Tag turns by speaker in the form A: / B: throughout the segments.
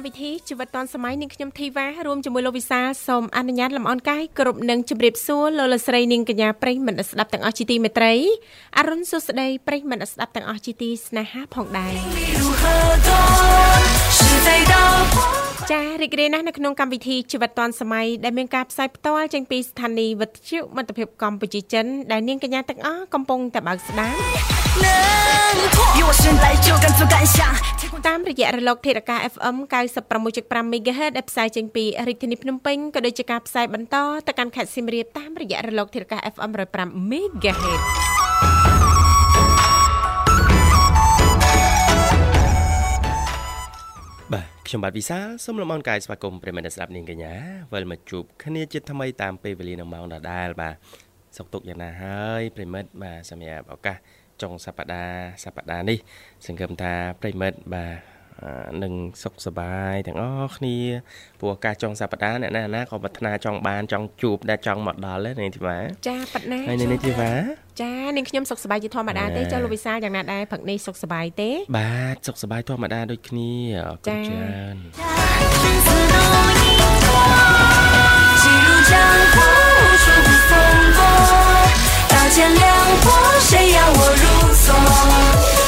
A: កម្មវិធីជីវិតឌွန်សម័យនាងខ្ញុំធីវ៉ារួមជាមួយលោកវិសាលសូមអនុញ្ញាតលំអរកាយគ្រប់នឹងជម្រាបសួរលោកលស្រីនាងកញ្ញាប្រិយមិត្តស្ដាប់ទាំងអស់ជាទីមេត្រីអរុនសុស្ដីប្រិយមិត្តស្ដាប់ទាំងអស់ជាទីស្នេហាផងដែរ ចារីករាយណាស់នៅក្នុងកម្មវិធីជីវិតឌွန်សម័យដែលមានការផ្សាយផ្ទាល់ចេញពីស្ថានីយ៍វិទ្យុមិត្តភាពកម្ពុជាចិនដែលនាងកញ្ញាទាំងអស់កំពុងតែបើកស្ដាប់តាមរយៈរលកធាតុអាកាស FM 96.5 MHz ដែលផ្សាយចេញពីរាជធានីភ្នំពេញក៏ដូចជាការផ្សាយបន្តទៅកាន់ខេត្តសៀមរាបតាមរយៈរលកធាតុអាកាស FM 105 MHz
B: បាទខ្ញុំបាទវិសាលសូមលំអរកាយស្វាគមន៍ប្រិមត្តស្ដាប់នាងកញ្ញាវិលមកជួបគ្នាជាថ្មីតាមពេលវេលានៅម៉ោងដដែលបាទសុខទុក្ខយ៉ាងណាហើយប្រិមត្តបាទសម្រាប់ឱកាសចុងសប្តាហ៍សប្តាហ៍នេះសង្ឃឹមថាប្រិមិត្តបាទ នឹងសុខសប្បាយទាំងអស់គ្នាព្រោះឱកាសចុងសប្តាហ៍អ្នកណាណាក៏ប្រាថ្នាចង់បានចង់ជួបដែលចង់មកដល់ដែរនាងធីវ៉ា
A: ចាប៉ាត់ណា
B: ហើយនាងធីវ៉ា
A: ចានាងខ្ញុំសុខសប្បាយជាធម្មតាទេចាលោកវិសាលយ៉ាងណាដែរព្រឹកនេះសុខសប្បាយទេ
B: បាទសុខសប្បាយធម្មតាដូចគ្នាអរគុណច្រើន见亮过，谁要我入锁？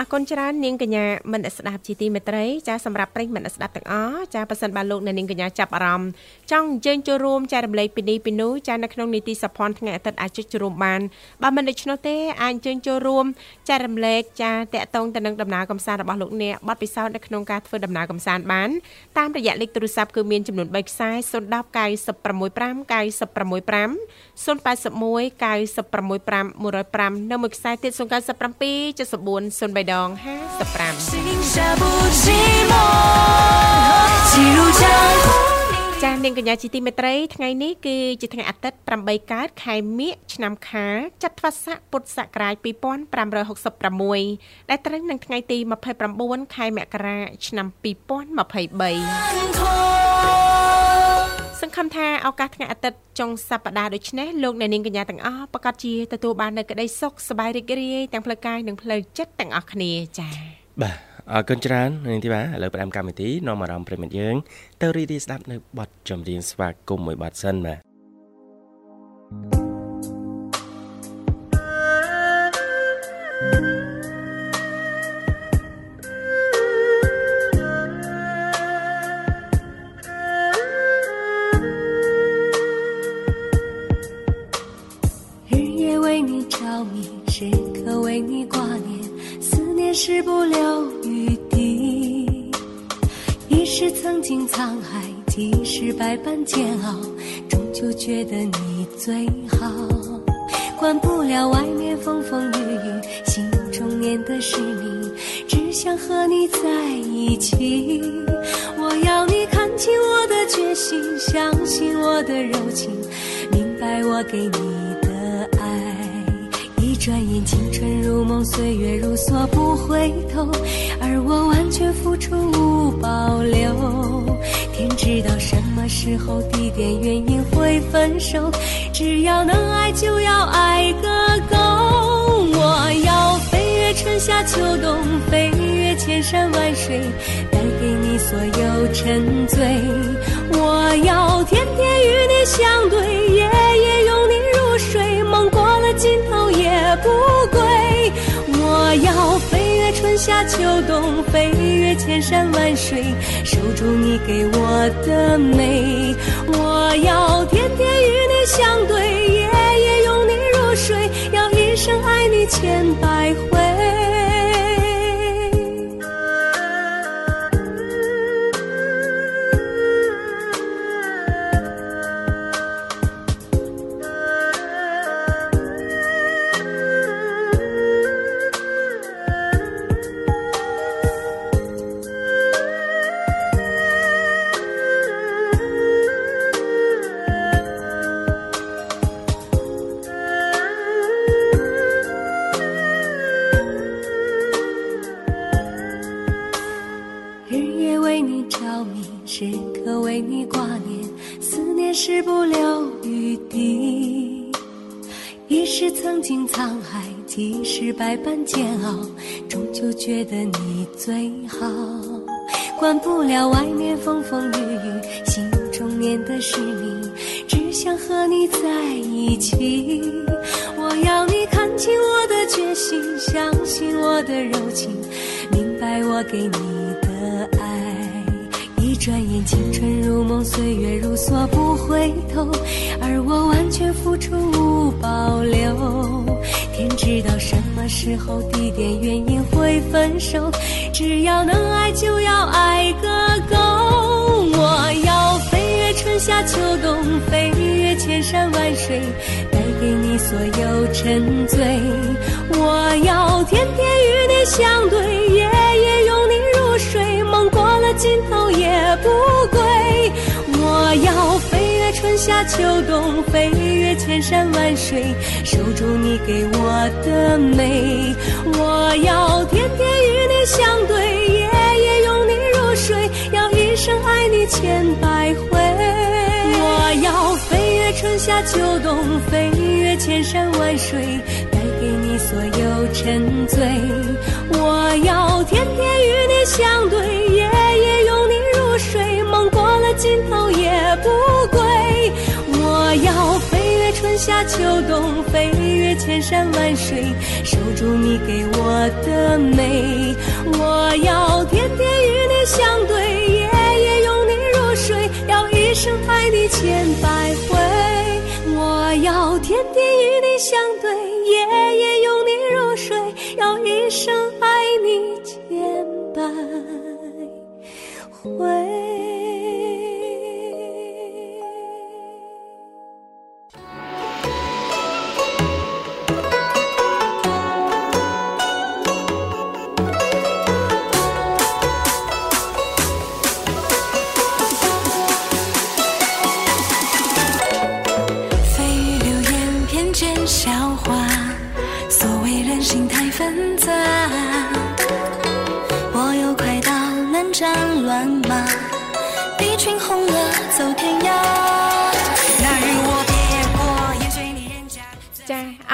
B: អរគុណច្រើននាងកញ្ញាមិនស្ដាប់ជីទីមេត្រីចាសម្រាប់ប្រិយមិនស្ដាប់ទាំងអស់ចាប៉ះសិនបាទលោកនាងកញ្ញាចាប់អារម្មណ៍ចង់អញ្ជើញចូលរួមចែករំលែកពីនេះពីនោះចានៅក្នុងនីតិសភ័នថ្ងៃអាទិត្យអាចចូលរួមបានបើមិនដូច្នោះទេអាចអញ្ជើញចូលរួមចែករំលែកចាតកតងទៅនឹងដំណើរកំសាន្តរបស់លោកអ្នកបទពិសោធន៍នៅក្នុងការធ្វើដំណើរកំសាន្តបានតាមរយៈលេខទូរស័ព្ទគឺមានចំនួន3ខ្សែ010 965 965 081 965 105នៅមួយខ្សែទៀត097 74 03ដង55ចានាងកញ្ញាជាទីមេត្រីថ្ងៃនេះគឺជាថ្ងៃអាទិត្យ8កើតខែមិញឆ្នាំខាលចត្វាស័កពុទ្ធសករាជ2566ដែលត្រូវនឹងថ្ងៃទី29ខែមករាឆ្នាំ2023ស ង្ឃឹមថាឱកាសថ្ងៃអាទិត្យចុងសប្តាហ៍ដូចនេះលោកអ្នកនាងកញ្ញាទាំងអស់ប្រកាសជាទទួលបាននូវក្តីសុខសប្បាយរីករាយទាំងផ្លូវកាយនិងផ្លូវចិត្តទាំងអស់គ្នាចា៎បាទអរគុណច្រើននាងធីបាឥឡូវផ្ដើមកម្មវិធីនាំអារម្មណ៍ប្រិមិត្តយើង ទៅរីករាយស្ដាប់នៅបទចម្រៀងស្វាគមន៍មួយបទសិនបាទ
C: 是春。夏秋冬，飞越千山万水，守住你给我的美。我要天天与你相对，夜夜拥你入睡，要一生爱你千百回。柔情，明白我给你的爱。一转眼，青春如梦，岁月如梭，不回头，而我完全付出无保留。天知道什么时候、地点、原因会分手，只要能爱，就要爱个够。我要飞越春夏秋冬，飞越千山万水，带给你所有沉醉。我要天天与你相对，夜夜拥你入睡，梦过了尽头也不归。我要飞越。春夏秋冬，飞越千山万水，守住你给我的美。我要天天与你相对，夜夜拥你入睡，要一生爱你千百回。我要飞越春夏秋冬，飞越千山万水，你所有沉醉。我要天天与你相对，夜夜拥你入睡，梦过了尽头也不归。我要飞越春夏秋冬，飞越千山万水，守住你给我的美。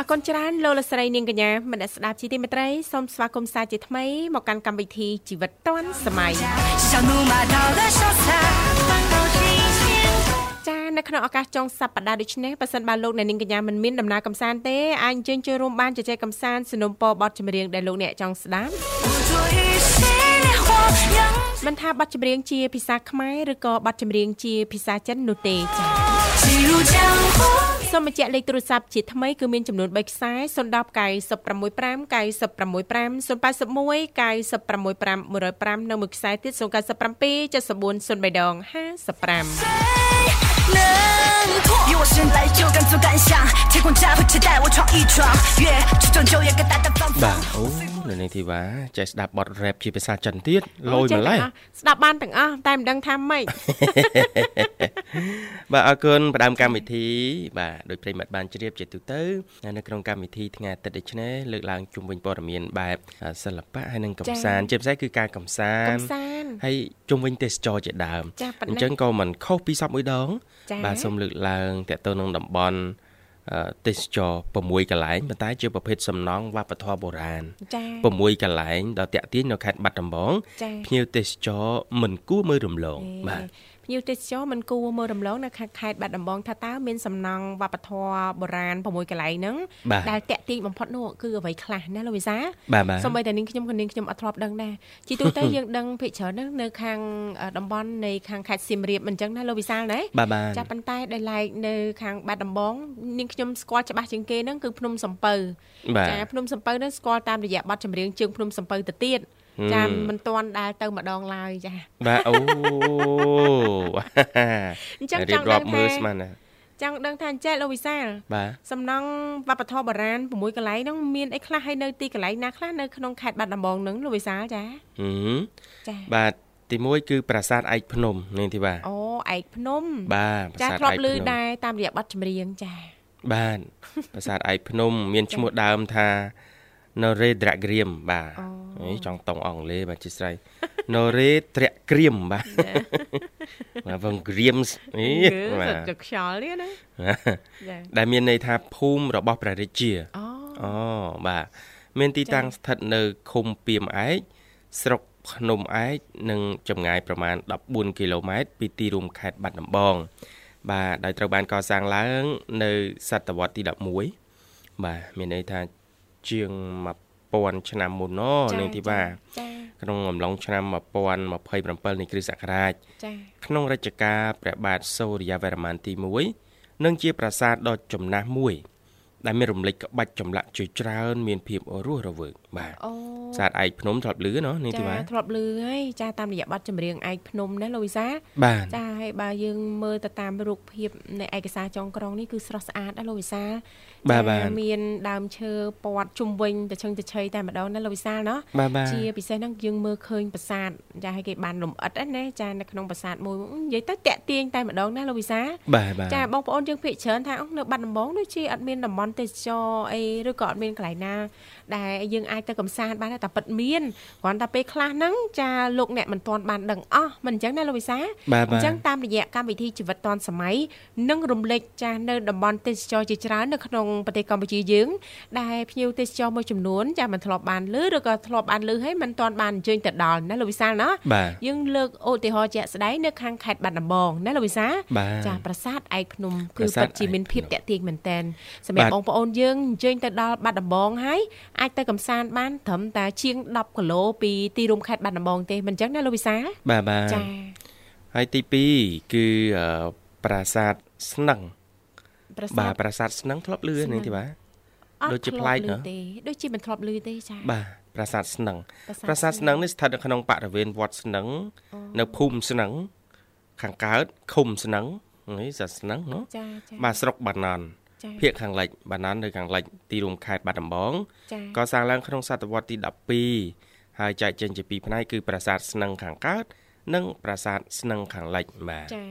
B: គុណច្រើនលោកលស្រីនាងកញ្ញាមនស្ដាប់ជីទីមេត្រីសូមស្វាគមន៍សាជាថ្មីមកកាន់កម្មវិធីជីវិតឌွန်សម័យចានៅក្នុងឱកាសចុងសប្តាហ៍ដូចនេះប៉ះសិនបើលោកអ្នកនាងកញ្ញាមិនមានដំណើរកំសាន្តទេអាចអញ្ជើញចូលរួមបានជជែកកំសាន្តสนុំពរបទចម្រៀងដែលលោកអ្នកចង់ស្ដាប់មិនថាបទចម្រៀងជាភាសាខ្មែរឬក៏បទចម្រៀងជាភាសាចិននោះទេចា សូមបញ្ជាក់លេខទូរស័ព្ទជាថ្មីគឺមានចំនួន3ខ្សែ010 965 965 081 965 105និងមួយខ្សែទៀត097 74 03ដង55能破。与我生来就敢做敢想，天空加会期待我闯一闯，越出众就越更大胆放放。បាទអូនៅនេះធីវ៉ាចេះស្ដាប់បទ rap ជាភាសាចិនទៀតលយម្ល៉េះស្ដាប់បានទាំងអស់តែមិនដឹងថាម៉េចបាទអរគុណផ្ដើមកម្មវិធី បាទដោយប្រិមត្តបានជ្រាបជាទូទៅនៅក្នុងកម្មវិធីថ្ងៃអាទិត្យដូចនេះលើកឡើងជុំវិញព័ត៌មានបែបសិល្បៈហើយនិងកំសាន្តជាពិសេសគឺការកំសាន្តហើយជុំវិញទេសចរជាដើមអញ្ចឹងក៏មិនខុសពីសពមួយដង បាទសូមលើកឡើងតទៅនឹងតំបន់ទេសចរ6កន្លែងប៉ុន្តែជាប្រភេទសំណង់វប្បធម៌បុរាណចា៎6កន្លែងដ៏តាក់ទាញនៅខេត្តបាត់ដំបងភ្ញៀវទេសចរមិនគួរមើលរំលងបាទ ភ្ញៀវទេសចរមិនគួរមើលរំលងនៅខាងខេត្តបាត់ដំបងថាតើមានសំណង់វប្បធម៌បុរាណ6កន្លែងហ្នឹងដែលតាក់ទាញបំផុតនោះគឺអ្វីខ្លះណាលោកវិសាសូម្បីតែនាងខ្ញុំក៏នាងខ្ញុំអត់ធ្លាប់ដឹងដែរជាទូទៅយើងដឹងភាគច្រើនហ្នឹងនៅខាងតំបន់នៃខាងខេត្តសៀមរាបមិនអញ្ចឹងណាលោកវិសាលណាចាប៉ុន្តែដែលឡែកនៅខាងបាត់ដំបងនាងខ្ញុំស្គាល់ច្បាស់ជាងគេហ្នឹងគឺភ្នំសំពៅចាភ្នំសំពៅហ្នឹងស្គាល់តាមរយៈបទចម្រៀងជើងភ្នំសំពៅទៅទៀត ចាមិនទាន់ដើរទៅម្ដងឡើយចា
D: បាទអូ
B: អញ្ចឹងចង់ដឹងថាមើលស្មានណាចង់ដឹងថាអញ្ចេះលោកវិសាល
D: បាទ
B: សំណង់វប្បធម៌បុរាណ6កន្លែងហ្នឹងមានអីខ្លះហើយនៅទីកន្លែងណាខ្លះនៅក្នុងខេត្តបាត់ដំបងហ្នឹងលោកវិសាលចា
D: ចាបាទទី1គឺប្រាសាទឯកភ្នំនេះទីបាទ
B: អូឯកភ្នំ
D: បាទ
B: ចាធ្លាប់ឮដែរតាមរយៈបទចម្រៀងចា
D: បាទប្រាសាទឯកភ្នំ មានឈ្មោះដើមថា Noredragrim បាទនេះចង់តង់អង់គ្លេសបាទជាស្រ័យ Noredragrim បាទបាទវង Grims
B: នេះបាទទៅខ្យល់នេះណា
D: ដែលមានន័យថាភូមិរបស់ព្រះរាជាអូអូបាទមានទីតាំងស្ថិតនៅឃុំពីមឯកស្រុកភ្នំឯកនិងចម្ងាយប្រមាណ14គីឡូម៉ែត្រពីទីរួមខេត្តបាត់ដំបង បាទដោយត្រូវបានកសាងឡើង នៅសតវត្សទី11បាទមានន័យថា ជាង1000ឆ្នាំមុនណនាងធីបាក្នុងអំឡុងឆ្នាំ1027នៃគ្រិស្តសករាជក្នុងរជ្ជកាលព្រះបាទសូរ្យវរ្ម័នទី1និងជាប្រាសាទដ៏ចំណាស់មួយ ដែលមានរំលេចក្បាច់ចម្លាក់ជាច្រើនមានភាពរស់រវើក បាទអូសាទឯកភ្នំធ្លាប់លឺណនេះទីបាទ
B: ធ្លាប់លឺហើយចាតាមរយៈបទចម្រៀងឯកភ្នំណាលោកវិសាចាហើយបើយើងមើលទៅតាមរូបភាពនៃឯកសារចុងក្រងនេះគឺស្រស់ស្អាតណាលោកវិសា
D: បាទបាទ
B: មានដើមឈើព័ទ្ធជុំវិញទៅឈឹងទៅឆៃតែម្ដងណាលោកវិសាលណោះជាពិសេសហ្នឹងយើងមើលឃើញប្រាសាទចាឲ្យគេបានលំអិតណាចានៅក្នុងប្រាសាទមួយនិយាយទៅតាក់ទាញតែម្ដងណាលោកវិសាលចាបងប្អូនយើងភិកច្រើនថានៅបាត់ដំបងដូចជាអត់មានតំបន់ទេសចរអីឬក៏អត់មានកន្លែងណា ដែលយើងអាចទៅកំសាន្តបានតែពិតមានគ្រាន់តែពេលខ្លះហ្នឹងចាលោកអ្នកមិនទាន់បានដឹងអស់មិនអញ្ចឹងណាលោកវិសា
D: អញ្ចឹង
B: តាមរយៈកម្មវិធីជីវិតឌွန်សម័យនិងរំលេចចានៅតំបន់ទេសចរជាច្រើននៅក្នុងប្រទេសកម្ពុជាយើង ដែលភ្ញៀវទេសចរមួយចំនួនចាមិនធ្លាប់បានលើឬក៏ធ្លាប់បានលើហើយមិនទាន់បានអញ្ជើញទៅដល់ណាលោកវិសាលណាយើងលើកឧទាហរណ៍ជាក់ស្ដែងនៅខាងខេត្តបាត់ដំបងណាលោកវិសាលចាប្រាសាទឯកភ្នំគឺពិតជាមានភាពតាក់ទាញមែនតែនសម្រាប់បងប្អូនយើងអញ្ជើញទៅដល់បាត់ដំបងហើយអាចទៅកំសាន្តបានត្រឹមតែជាង10គីឡូពីទីរួមខេត្តបាត់ដំបងទេមិនអញ្ចឹងណាលោកវិសា
D: បាទបាទចាហើយទី2គឺប្រាសាទស្នឹងបាទប្រាសាទស្នឹងធ្លាប់លឺនេះទេបាទ
B: ដូចជាប្លែកណាទេដូចជាមិនធ្លាប់លឺទេចា
D: បាទប្រាសាទស្នឹងប្រាសាទស្នឹងនេះស្ថិតនៅក្នុងបរិវេណវត្តស្នឹងនៅភូមិស្នឹងខាងកើតឃុំស្នឹងនេះសាស្នឹងណា
B: ចាចា
D: បាទស្រុកបាណន់ ភាគខាងលិចបាណាននៅខាងលិចទីរួមខេត្តបាត់ដំបងក៏សាងឡើងក្នុងសតវត្សទី12ហើយចែកចេញជាពីរផ្នែកគឺប្រាសាទស្នឹងខាងកើត និង ប្រាសាទស្នឹងខាងលិចបាទចា៎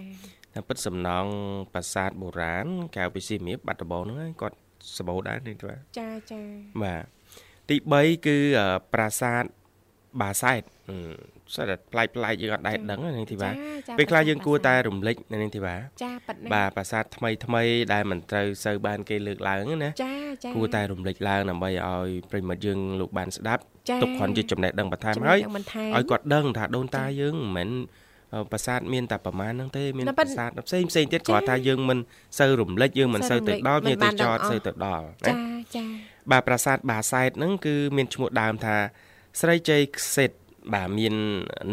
D: តែពិតសំណង់ប្រាសាទបុរាណកៅពីសៀមរាបបាត់ដំបងហ្នឹងគាត់សម្បូរដែរនេះបាទ
B: ចាចា
D: បាទទី3គឺប្រាសាទបាសែត ស្អាតប្លែកប្លែកយើងអត់ដែរដឹងនាងធីបាពេលខ្លះយើងគួរតែរំលឹកនាងធីបា
B: ចាប៉ិត
D: បាទប្រាសាទថ្មីថ្មីដែលមិនត្រូវសូវបានគេលើកឡើងណា
B: ចាចា
D: គួរតែរំលឹកឡើងដើម្បីឲ្យប្រិមិត្តយើងលោកបានស្ដាប់ទុកគ្រាន់ជាចំណេះដឹងបន្ថែមហើយឲ្យគាត់ដឹងថាដូនតាយើងមិនមែនប្រាសាទមានតែប្រមាណហ្នឹងទេមានប្រាសាទផ្សេងផ្សេងទៀតគ្រាន់តែយើងមិនសូវរំលឹកយើងមិនសូវទៅដល់វាទៅចតសូវទៅដល់
B: ចាចា
D: បាទប្រាសាទបាសែតហ្នឹងគឺមានឈ្មោះដើមថាស្រីជ័យខ្សេត បាទមាន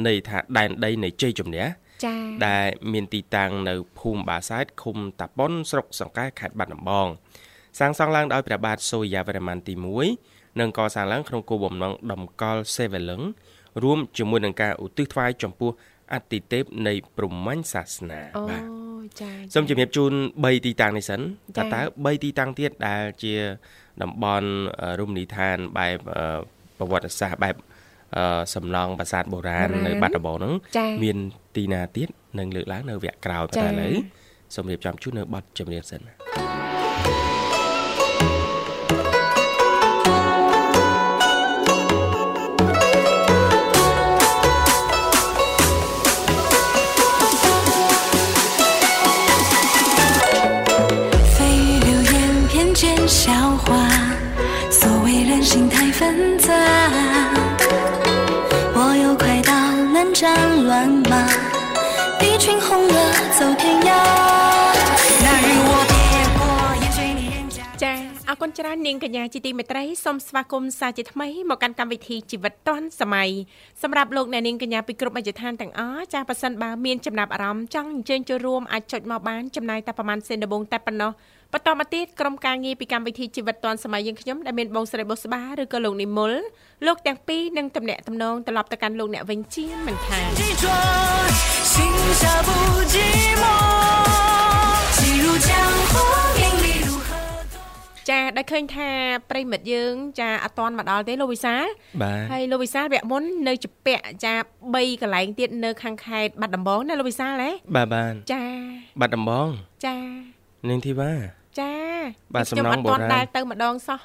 D: ន័យថាដែនដីនៃជ័យជំនះ
B: ចា៎
D: ដែលមានទីតាំងនៅភូមិបាសែតឃុំតាប៉ុនស្រុកសង្កែខេត្តបាត់ដំបងសាងសង់ឡើងដោយព្រះបាទសូរ្យាវរ្ម័នទី1និងកសាងឡើងក្នុងគោលបំណងតម្កល់សេវលឹងរួមជាមួយនឹងការឧទ្ទិសថ្វាយចំពោះអតិទេពនៃព្រហ្មញ្ញសាសនា
B: បាទចា៎
D: សូមជំរាបជូន3ទីតាំងនេះសិនតើតើ3ទីតាំងទៀតដែលជាតំបន់រមណីយដ្ឋានបែបប្រវត្តិសាស្ត្របែប សំណង់ប្រាសាទបុរាណនៅបាត់ដំបងហ្នឹងមានទីណាទៀតនឹងលើកឡើងនៅវគ្គក្រោយតែឥឡូវសូមរៀបចំជូននៅប័ណ្ណចម្រៀងសិន
A: 笑话，所谓人心太纷杂。 战乱
B: អរគុណច្រើននាងកញ្ញាជាទីមេត្រីសូមស្វាគមន៍សាជាថ្មីមកកាន់កម្មវិធីជីវិតឌွန်សម័យសម្រាប់លោកអ្នកនាងកញ្ញាពីគ្រប់អិច្ចឋានទាំងអស់ចាស់ប៉ះសិនបើមានចំណាប់អារម្មណ៍ចង់អញ្ជើញចូលរួមអាចចុចមកបានចំណាយតែប្រហែលសេនដបងតែប៉ុណ្ណោះបន្តមកទៀតក្រុមការងារពីកម្មវិធីជីវិតឌွန်សម័យយើងខ្ញុំដែលមានបងស្រីបុស្បាឬក៏លោកនិមលលោកទាំងពីរនឹងតំណាក់តំណងត្រឡប់ទៅកាន់លោកអ្នកវិញជាមិនខាន心下不寂寞记录江湖名利 ចាដែលឃើញថាប្រិមិត្តយើង ចាអត់ទាន់មកដល់ទេលោកវិសា
D: បាទ
B: ហើយលោកវិសាលវគ្គមុននៅជពាក់ចា3កន្លែងទៀតនៅ ខាងខេត្តបាត់ដំបងណាលោកវិសាលហ៎
D: បាទបាទ
B: ចា
D: បាត់ដំបង
B: ចា
D: នាងធីវ៉ា
B: ចា
D: បាទសំណងបុរាណ
B: ដែលទៅម្ដងសោះ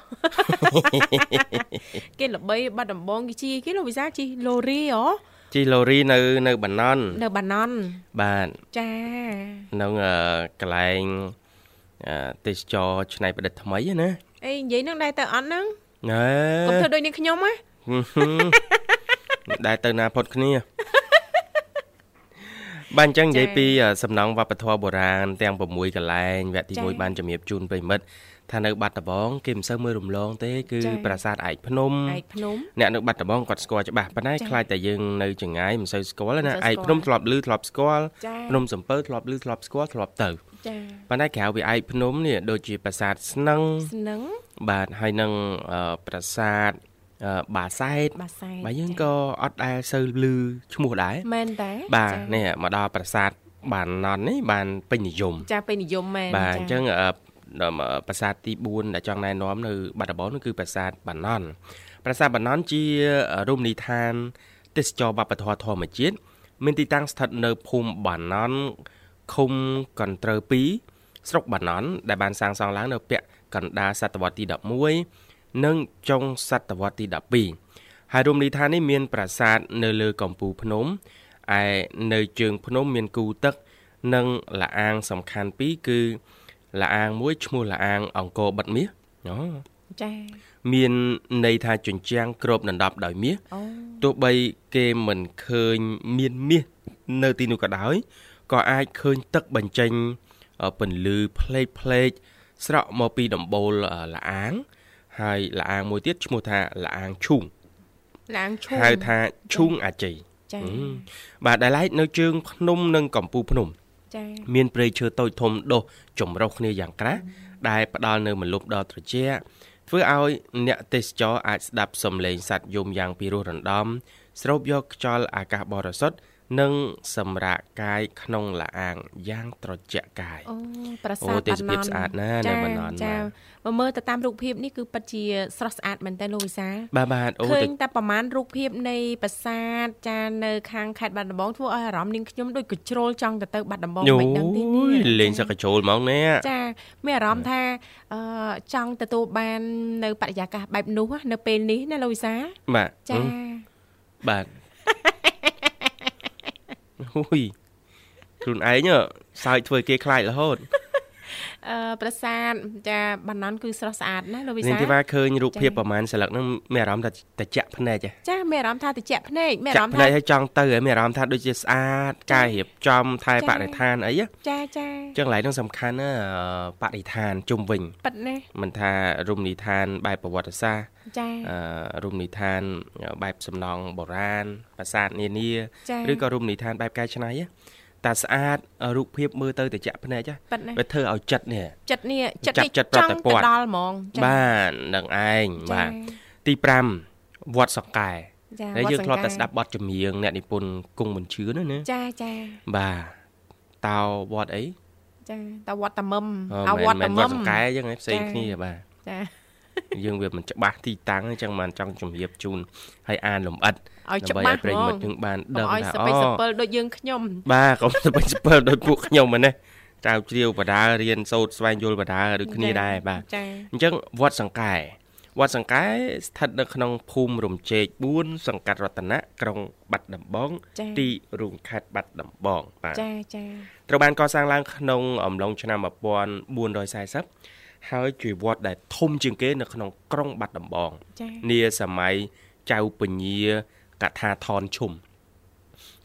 B: គេល្បីបាត់ដំបងគេជីគេលោកវិសាលជីឡូរីហ៎
D: ជីឡូរីនៅនៅបាណន់
B: នៅបាណន់
D: បាទ
B: ចា
D: នៅកន្លែង ទេសចរឆ្នៃប្រឌិតថ្មីណា
B: អេនិយាយនឹងដែរទៅអត់ហ្នឹង
D: ណែ
B: កុំធ្វើដូចនាងខ្ញុំហ៎
D: ដែរទៅណាផុតគ្នាបាទអញ្ចឹងនិយាយពីសំណង់វប្បធម៌បុរាណទាំង6កន្លែងវគ្គទី1បានជំរាបជូនប្រិមិត្តថានៅបាត់ដំបងគេមិនសូវមើលរំលងទេគឺប្រាសាទឯកភ្នំ
B: ឯកភ្នំ
D: អ្នកនៅបាត់ដំបងគាត់ស្គាល់ច្បាស់ប៉ុន្តែខ្លាចតែយើងនៅចងាយមិនសូវស្គាល់ណាឯកភ្នំធ្លាប់ឮធ្លាប់ស្គាល់ភ្នំសំពៅធ្លាប់ឮធ្លាប់ស្គាល់ធ្លាប់ទៅ
B: ចា៎
D: ប៉ុន្តែក្រៅពីឯកភ្នំនេះដូចជាប្រាសាទស្នឹង
B: ស្នឹង
D: បាទហើយនឹងប្រាសាទបាសែត
B: បាសែត
D: បាទយើងក៏អត់ដែលសូវឮឈ្មោះដែរ
B: មែនតែ
D: បាទនេះមកដល់ប្រាសាទបានណន់នេះបានពេញនិយម
B: ចាពេញនិយមមែន
D: បាទអញ្ចឹងប្រាសាទទី4ដែលចង់ណែនាំនៅបាត់ដំបងនោះគឺប្រាសាទបានណន់ប្រាសាទបានណន់ជារមណីយដ្ឋានទេសចរវប្បធម៌ធម្មជាតិមានទីតាំងស្ថិតនៅភូមិបានណន់ ឃុំកន្ត្រូវ2ស្រុកបាណន់ដែលបានសាងសង់ឡើងនៅពាក់កណ្ដាលសតវត្សទី11និងចុងសតវត្សទី12ហើយរមណីយដ្ឋាននេះមាន ប្រាសាទនៅលើកំពូលភ្នំឯនៅជើងភ្នំមានគូទឹក និងលាអាងសំខាន់ពីរគឺលាអាងមួយឈ្មោះលាអាងអង្គរបិទមាសអូ
B: ចា៎
D: មានន័យថាជញ្ជាំងគ្របដណ្ដប់ដោយមាសទោះបីគេមិនឃើញមានមាសនៅទីនោះក៏ដោយ ក៏អាចឃើញទឹកបញ្ចេញពន្លឺផ្លេកផ្លេកស្រក់មកពីដំបូលលាអាង ហើយលាអាងមួយទៀតឈ្មោះថាលាអាងឈូង
B: លាអាងឈូង
D: ហៅថាឈូងអាជ័យ
B: ចា៎
D: បាទដែលឡែកនៅជើងភ្នំនិងកំពូលភ្នំ
B: ចា៎
D: មានព្រៃឈើតូចធំដុះចម្រុះគ្នាយ៉ាងក្រាស់ដែលផ្ដល់នៅមលុបដល់ត្រជាក់ធ្វើឲ្យអ្នកទេសចរអាចស្ដាប់សំឡេងសត្វយំយ៉ាងពីរោះរណ្ដំស្រូបយកខ្យល់អាកាសបរិសុទ្ធ និងសម្រាកកាយក្នុងលាអាងយ៉ាងត្រជាក់កាយ
B: អូប្រាសាទបា
D: ណន់ស្អាតណាស់នៅបាណន់
B: ចាមកមើលទៅតាមរូបភាពនេះគឺពិតជាស្រស់ស្អាតមែនតើលោកវិសា
D: បាទបាទ
B: អូឃើញតែប្រហែលរូបភាពនៃប្រាសាទចានៅខាងខេត្តបាត់ដំបងធ្វើឲ្យអារម្មណ៍នាងខ្ញុំដូចកជ្រោលចង់ទៅទៅបាត់ដំបងមិនដឹងទេ
D: នេះលេងសកជ្រោលហ្មងនេះ
B: ចាមានអារម្មណ៍ថាអឺចង់ទទួលបាននៅបរិយាកាសបែបនោះនៅពេលនេះណាលោកវិសា
D: បាទ
B: ចា
D: បាទ ហ៊ុយខ្លួនឯងសើចធ្វើគេខ្លាចរហូត
B: អឺ ប្រាសាទចាបានណន់គឺស្រស់ស្អាតណាលោកវិសា
D: នាងធីវ៉ាឃើញរូបភាពប្រហែលស្លឹកហ្នឹងមានអារម្មណ៍ថាតិចភ្នែក
B: ចាមានអារម្មណ៍ថាតិចភ្នែកមានអារម្មណ៍
D: ថាភ្នែកឲ្យចង់ទៅហើយមានអារម្មណ៍ថាដូចជាស្អាតការរៀបចំថែបរិស្ថានអី
B: ចាចា
D: ចឹងឡៃហ្នឹងសំខាន់ណាបរិស្ថានជុំវិញ
B: ប៉ិតណា
D: មិនថារមណីយដ្ឋានបែបប្រវត្តិសាស្ត្រ
B: ចាអឺ
D: រមណីយដ្ឋានបែបសំណង់បុរាណប្រាសាទនានាឬក៏រមណីយដ្ឋានបែបកែច្នៃណា តាស្អាតរូបភាពមើលទៅតិចភ្នែកវាធ្វើឲ្យចិត្តនេះ
B: ចិត្តនេះចិត្ត
D: នេះចិត្តប្រតិព័ទ្ធ
B: ដល់ហ្មង
D: បាទនឹងឯងបាទទី5វត្តសង្កែហើយយើងធ្លាប់តែស្ដាប់បទចម្រៀងអ្នកនិពន្ធគង់មិនជឿណាណា
B: ចាចា
D: បាទតើវត្តអី
B: ចាតើវត្តតមឹម
D: អវត្តតមឹមវត្តសង្កែអញ្ចឹងផ្សេងគ្នាបាទ
B: ចា
D: យើងវាមិនច្បាស់ទីតាំងអញ្ចឹងបានចង់ជម្រាបជូនឲ្យអានលំអិត
B: ឲ្យច្បាស់
D: ប្រិមិត្តយើងបានដឹង
B: ថាអូឲ្យសពិលដូចយើងខ្ញុំ
D: បាទកុំសពិលសពិលដូចពួកខ្ញុំហ្នឹងណាចៅជ្រាវបដារៀនសូត្រស្វែងយល់បដាដូចគ្នាដែរបាទអញ្ចឹងវត្តសង្កែវត្តសង្កែស្ថិតនៅក្នុងភូមិរំជែក4សង្កាត់រតនៈក្រុងបាត់ដំបង ទីរួមខេត្តបាត់ដំបង
B: បាទចាចា
D: ត្រូវបានកសាងឡើងក្នុងអំឡុងឆ្នាំ1440 ហើយជាវត្តដែលធំជាងគេនៅក្នុងក្រុងបាត់ដំបងនាសម័យចៅពញាកថាថនឈុំ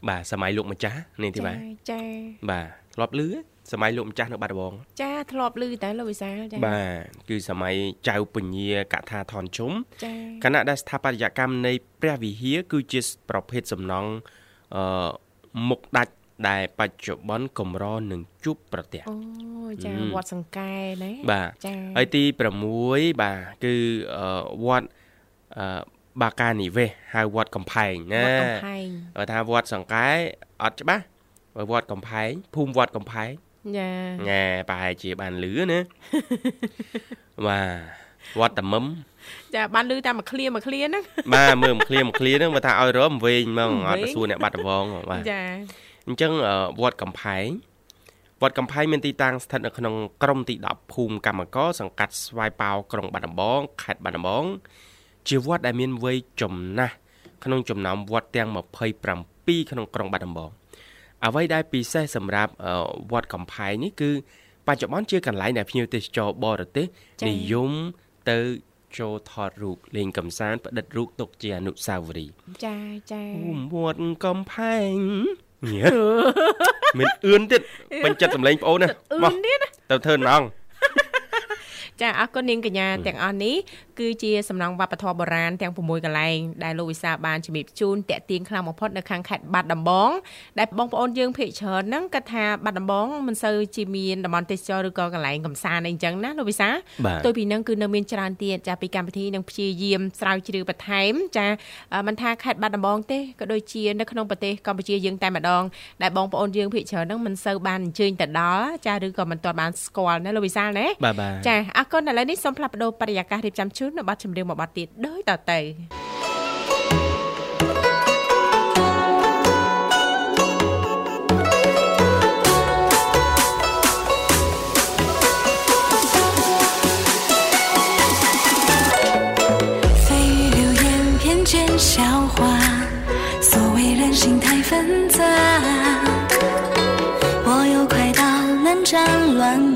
D: បាទសម័យលោកម្ចាស់នេះទីបាទ
B: ចា
D: បាទធ្លាប់ឮសម័យលោកម្ចាស់នៅបាត់ដំបង
B: ចាធ្លាប់ឮតែលោកវិសាលចា
D: បាទគឺសម័យចៅពញាកថាថនជុំ
B: ចា
D: គណៈដែលស្ថាបត្យកម្មនៃព្រះវិហារគឺជាប្រភេទសំណង់អឺមុខដាច់ដែលបច្ចុប្បន្នកម្រនឹងជួបប្រទះ
B: អូ ចា
D: ហឹម
B: វត្តសង្កែណា
D: បាទ
B: ចា
D: ហើយទី6បាទគឺអឺវត្តអឺបាកានិវេសហៅវត្តកំផែងណា
B: វត្តកំផែង
D: បើថាវត្តសង្កែអត់ច្បាស់បើវត្តកំផែងភូមិវត្តកំផែង
B: ចា
D: ញ៉ែប្រហែលជាបានលឺណាបាទវត្តតមឹម
B: ចាបានឮតែមួយឃ្លាមួយឃ្លាហ្នឹង
D: បាទមើលមួយឃ្លាមួយឃ្លាហ្នឹងបើថាឲ្យរមវិញហ្មងអត់
B: វែង
D: ទៅសួរអ្នកបាត់ដំបងបាទ
B: ចា
D: អញ្ចឹងអឺវត្តកំផែង វត្តកំផែងមានទីតាំងស្ថិតនៅក្នុងក្រមទី10ភូមិកម្មកសង្កាត់ស្វាយប៉ោក្រុងបាត់ដំបងខេត្តបាត់ដំបងជាវត្តដែលមានវ័យចំណាស់ក្នុងចំណោមវត្តទាំង27ក្នុងក្រុងបាត់ដំបងអ្វីដែលពិសេសសម្រាប់អឺវត្តកំផែងនេះគឺ បច្ចុប្បន្នជាកន្លែងដែលភ្ញៀវទេសចរបរទេសនិយមទៅចូលថតរូបលេងកំសាន្តផ្តិតរូបទុកជាអនុស្សាវរីយ៍
B: ចាចា
D: ភូមិវត្តកំផែង ញ៉េមានអឿនទៀតពេញចិត្តសម្លេងប្អូនណា
B: អឺ
D: បោះ
B: នទៀតណា
D: ទៅធ្វើណង
B: ចាអរគុណនាងកញ្ញាទាំងអស់នេះគឺជាសំណង់វប្បធម៌បុរាណទាំង6កន្លែងដែលលោកវិសាលបានជំរាបជូនតាក់ទាញខ្លាំងបំផុតនៅខាងខេត្តបាត់ដំបងដែលបងប្អូនយើងភាគច្រើនហ្នឹងគាត់ថាបាត់ដំបងមិនសូវជាមានតំបន់ទេសចរឬក៏កន្លែងកំសាន្តអីចឹងណាលោកវិសាល
D: បាទ
B: ផ្ទុយពីហ្នឹងគឺនៅមានច្រើនទៀតចាពីកម្មវិធីនឹងព្យាយាមស្រាវជ្រាវបន្ថែមចាអឺមិនថាខេត្តបាត់ដំបងទេក៏ដូចជានៅក្នុងប្រទេសកម្ពុជាយើងតែម្ដងដែលបងប្អូនយើងភាគច្រើនហ្នឹងមិនសូវបានអញ្ជើញទៅដល់ចាឬក៏មិនទាន់បានស្គាល់ណាលោកវិសាលណា
D: បាទបាទ
B: ចាអរគុណឥឡូវនេះសូមផ្លាស់ប្ដូរបរិយាកាសរៀបចំជននៅប័ណ្ណចម្រៀងមួយប័ណ្ណទៀតដូចតទៅ
C: 蜚语流言，偏见笑话，所谓人心太纷杂。我有快刀，能战乱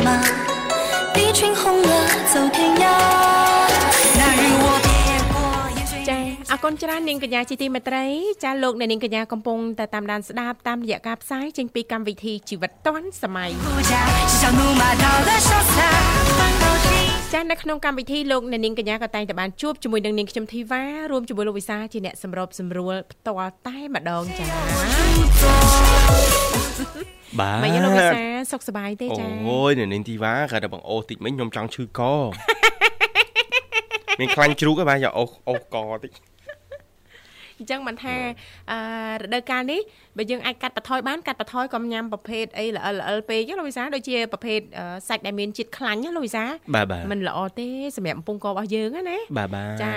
B: អគុណច្រើននាងកញ្ញាជាទីមេត្រីចាលោកអ្នកនាងកញ្ញាកំពុងតែតាមដានស្ដាប់តាមរយៈការផ្សាយចេញពីកម្មវិធីជីវិតឌွန်សម័យចានៅក្នុងកម្មវិធីលោកអ្នកនាងកញ្ញាក៏តែងតែបានជួបជាមួយនឹងនាងខ្ញុំធីវ៉ារួមជាមួយលោកវិសាជាអ្នកសម្របសម្រួលផ្ទាល់តែម្ដងចា
D: បាទ
B: មិនលោកវិសាសុខសប្បាយទេចា
D: អូយអ្នកនាងធីវ៉ាគាត់តែបងអូតិចមិញខ្ញុំចង់ឈឺកមានខ្លាញ់ជ្រូកហ៎បាទយកអូសអូសកតិច
B: អញ្ចឹងមិនថាអឺរដូវកាលនេះបើយើងអាចកាត់បន្ថយបានកាត់បន្ថយក៏ញ៉ាំប្រភេទអីល្អិលល្អិលពេកណាលោកវិសាដូចជាប្រភេទអឺសាច់ដែលមានជាតិខ្លាញ់ណាលោកវិសា
D: បាទបាទ
B: មិនល្អទេសម្រាប់កំពង់ករបស់យើងណាណា
D: បាទបាទ
B: ចា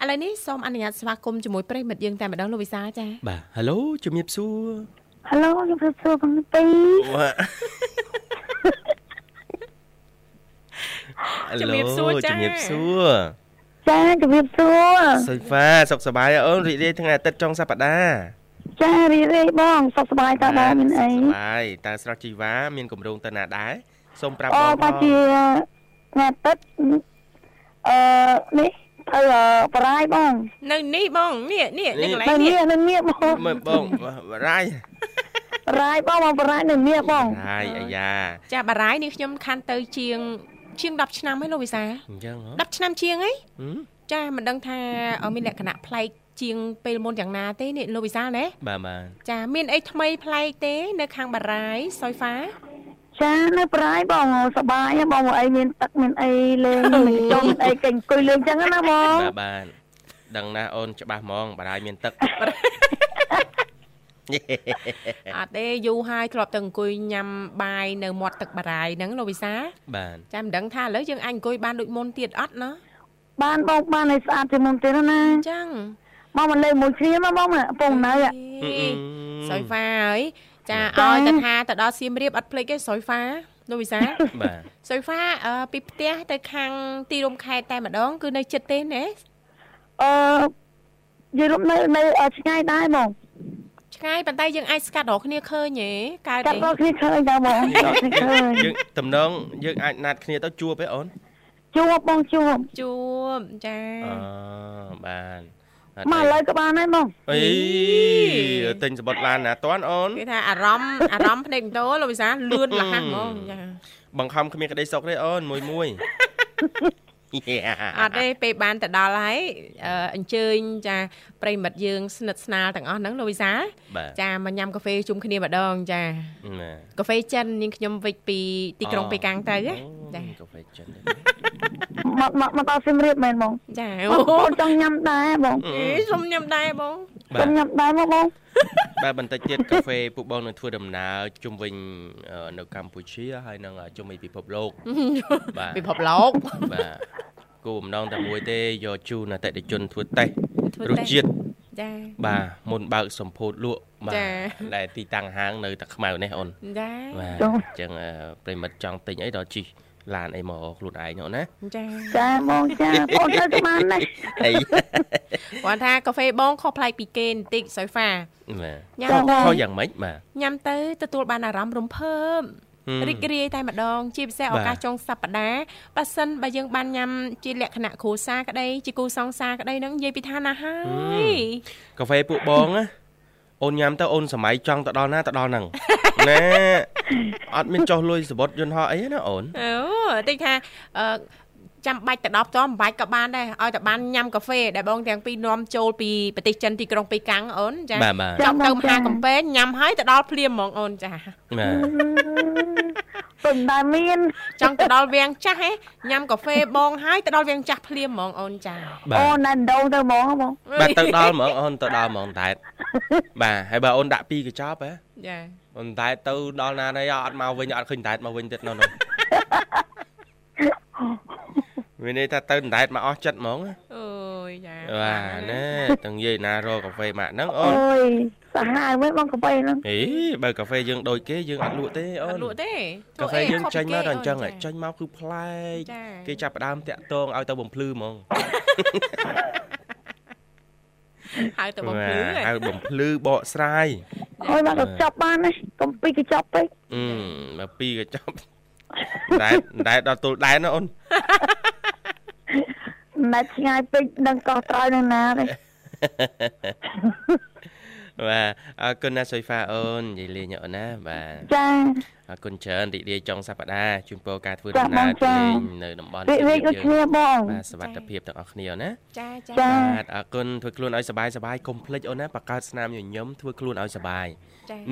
B: ឥឡូវនេះសូមអនុញ្ញាតស្វាគមន៍ជាមួយប្រិយមិត្តយើងតែម្ដងលោកវិសាចា
D: បាទ Halo ជំរាបសួរ
E: Halo ខ្ញុំសួរសួរបងពី
D: វ៉ា
B: ជំរាបសួរចា
D: ជំរាបសួរ
E: ចាជំរាបសួរ
D: សុយហ្វាសុខសប្បាយអូនរីករាយថ្ងៃអាទិត្យចុងសប្តាហ៍
E: ចារីករាយបងសុខសប្បាយតើដែរមានអី
D: សុខសប្បាយតើស្រុកជីវ៉ាមានកម្រងទៅណាដែរសូមប្រាប់
E: អូ
D: បង
E: បាជាថ្ងៃអាទិត្យអឺនេះទៅបរាយបង
B: នៅនេះបងនេះនេះនេះកន្លែ
E: នៅ
B: ងនេះ
E: នេះនៅនេះបង
D: មើលបងរាយ
E: បរាយបងបងបរាយនៅនេះបង
D: រាយអាយ៉ា
B: ចាបារាយនេះខ្ញុំខាន់ទៅជាង ជាង10ឆ្នាំហើយលោកវិសា
D: អញ្ចឹងហ៎
B: 10ឆ្នាំជាងហី
D: ហឹម
B: ចាមិនដឹងថាអឺមានលក្ខណៈប្លែកជាងពេលមុនយ៉ាងណាទេនេះលោកវិសាលណា
D: បាទបាទ
B: ចាមានអីថ្មីប្លែកទេ នៅខាងបារាយសុយហ្វា
E: ចានៅបរាយបងសប្បាយហ៎បងអីមានទឹកមានអីលេងមានចុងអីកេងអង្គុយលេងចឹងណាបង
D: បាទបាទដឹងណាស់អូនច្បាស់ហ្មងបារាយមានទឹក
B: អត់ទេយូរហើយធ្លាប់ទៅអង្គុយញ៉ាំបាយនៅមាត់ទឹកបារាយហ្នឹងលោកវិសា
D: បាទ
B: ចាមិនដឹងថាឥឡូវយើងអាចអង្គុយបានដូចមុនទៀតអត់ណា
E: បានបងបានឲ្យស្អាតជាងមុនទៀតណា
B: អញ្ចឹង
E: បងមកលេងមួយគ្នាមកបងពងនៅ
B: អេសុយហ្វាហើយចា
E: ចា
B: ឲ្យតែថាទៅដល់សៀមរាបអត់ភ្លេចទេសុយហ្វាលោកវិសា
D: បាទ
B: សុយហ្វាអឺពីផ្ទះទៅខាងទីរួមខេត្តតែម្ដង គឺនៅចិត្តទេណា
E: អឺយល់រំនៅនៅឆ្ងាយដែរបង
B: ឆ្ងាយប៉ុន្តែយើងអាចស្កាត់រកគ្នាឃើញហ៎កើត
E: កាត់
B: ទេ
E: ដល់គ្នាឃើញដែរបងដល់គ្នាឃើញ
D: យើងតំណងយើងអាចណាត់គ្នាទៅជួបទេអូន
E: ជួបបងជួប
B: ជួបចា
D: អឺបាទ
E: មកឥឡូវក៏បានដែរបង
D: អីទិញសបុតឡានណាតាន់អូន
B: គេថាអារម្មណ៍អារម្មណ៍ភ្នែកម៉ូតូលោកវិសាលលឿនលះហ្មងចា
D: បង្ខំគ្មានក្តីសុខទេអូនមួយមួយ
B: អត់ទេពេលបានទៅដល់ហើយអញ្ជើញចាប្រិមិត្តយើងស្និទ្ធស្នាលទាំងអស់ហ្នឹងលោកវិសាចាមកញ៉ាំកាហ្វេជុំគ្នាម្ដងចាកាហ្វេចិននាងខ្ញុំវិចពីទីក្រុងប៉េកាំងទៅចាកាហ្វេចិន
E: មកមកមកដល់សៀមរាបមែនបង
B: ចា
E: អូនចង់ញ៉ាំដែរបង
B: សុំញ៉ាំដែរបង
E: សុំញ៉ាំដែរមកបង
D: បាទបន្តិចទៀតកាហ្វេពួកបងនឹងធ្វើដំណើរជុំវិញនៅកម្ពុជាហើយនឹងជុំវិញពិភពលោក
B: បាទពិភពលោក
D: បាទគោលបំណងតែមួយទេយកជូនអតិថិជនធ្វើតេស្តរសជាតិ
B: ចា
D: បាទមុនបើកសម្ពោធលក់បាទដែលទីតាំងហាងនៅតែខ្មៅនេះអូន
B: ចា
D: បាទអញ្ចឹងប្រិមិត្តចង់ទិញអីដល់ជី ឡានអីមកខ្លួនឯងនោះណា
B: ចា
E: ចាបងចាបងទៅស្មានណា
D: អី
B: គាត់ថាកាហ្វេបងខុសប្លែកពីគេបន្តិចសុយហ្វា
D: បាទញ៉ាំខុសយ៉ាងម៉េចបាទ
B: ញ៉ាំទៅទទួលបានអារម្មណ៍រំភើបរីករាយតែម្ដង ជាពិសេសឱកាសចុងសប្តាហ៍ប៉ះសិនបើយើងបានញ៉ាំជាលក្ខណៈគ្រួសារក្តីជាគូសង្សារក្តីហ្នឹងនិយាយពីថាណាហើយ
D: កាហ្វេពួកបងណា អូនញ៉ាំទៅអូនសម័យចង់ទៅដល់ណាទៅដល់ហ្នឹងណែអត់មានចោះលុយសបុតយន្តហោះអីណាអូន
B: អូតិចថាអឺចាំបាច់ទៅដល់ផ្ទាល់មិនបាច់ក៏បានដែរឲ្យតែបានញ៉ាំកាហ្វេដែលបងទាំងពីរនាំចូលពីប្រទេសចិនទីក្រុងប៉េកាំងអូនចា
D: ចាំ
B: ទៅមហាកំពែងញ៉ាំហើយទៅដល់ភ្លាមហ្មងអូនចា
D: បាទ
E: ពុំដែលមាន
B: ចង់ទៅដល់វាំងចាស់ហ៎ញ៉ាំកាហ្វេបងហើយទៅដល់វាំងចាស់ភ្លាមហ្មងអូនចា
E: អូនណាស់ដងទៅហ្មងបង
D: បាទទៅដល់ហ្មងអូនទៅដល់ហ្មងតែបាទហើយបើអូនដាក់ពីកញ្ចប់ហ៎
B: ចា
D: អូនតែទៅដល់ណានេះអត់មកវិញអត់ឃើញតែមកវិញទៀតនោះនោះមានន័យថាទៅដដែលមកអស់ចិត្តហ្មង
B: អូយចា
D: បាទណែទាំងនិយាយណារកកាហ្វេម៉ាក់ហ្នឹងអូន
E: អូយ សាហាវមិនបងកាហ្វេហ្នឹង
D: អេបើកាហ្វេយើងដូចគេយើងអត់លក់ទេអូន
B: អត់លក់ទេ
D: កាហ្វេយើងចេញមកដល់អញ្ចឹងចេញមកគឺប្លែកគេចាប់ផ្ដើមតាក់តងឲ្យទៅបំភ្លឺហ្មង
B: ហៅទៅបំភ្លឺ
D: ហៅបំភ្លឺបកស្រាយ
E: អូយមកទៅចប់បានណាកុំពីកញ្ចប់ពេក
D: អឺមកពីកញ្ចប់តែតែដល់ទល់ដែនណាអូន
E: ណែឆ្ងាយពេកដឹងកោះត្រោយនឹងណាទេ
D: បាទអរគុណណាសុយហ្វាអូននិយាយលេងអូនណាបាទ
E: ចា
D: អរគុណច្រើនរីករាយចុងសប្តាហ៍ជូនពរការធ្វើដំណើរលេងនៅតំបន់
E: រីករាយដូចគ្នាបង
D: បាទសុខភាពទាំងអស់គ្នាណា
B: ចាចា
D: បាទអរគុណធ្វើខ្លួនឲ្យសុបាយសុបាយកុំភ្លេចអូនណាបង្កើតស្នាមញញឹមធ្វើខ្លួនឲ្យសុបាយ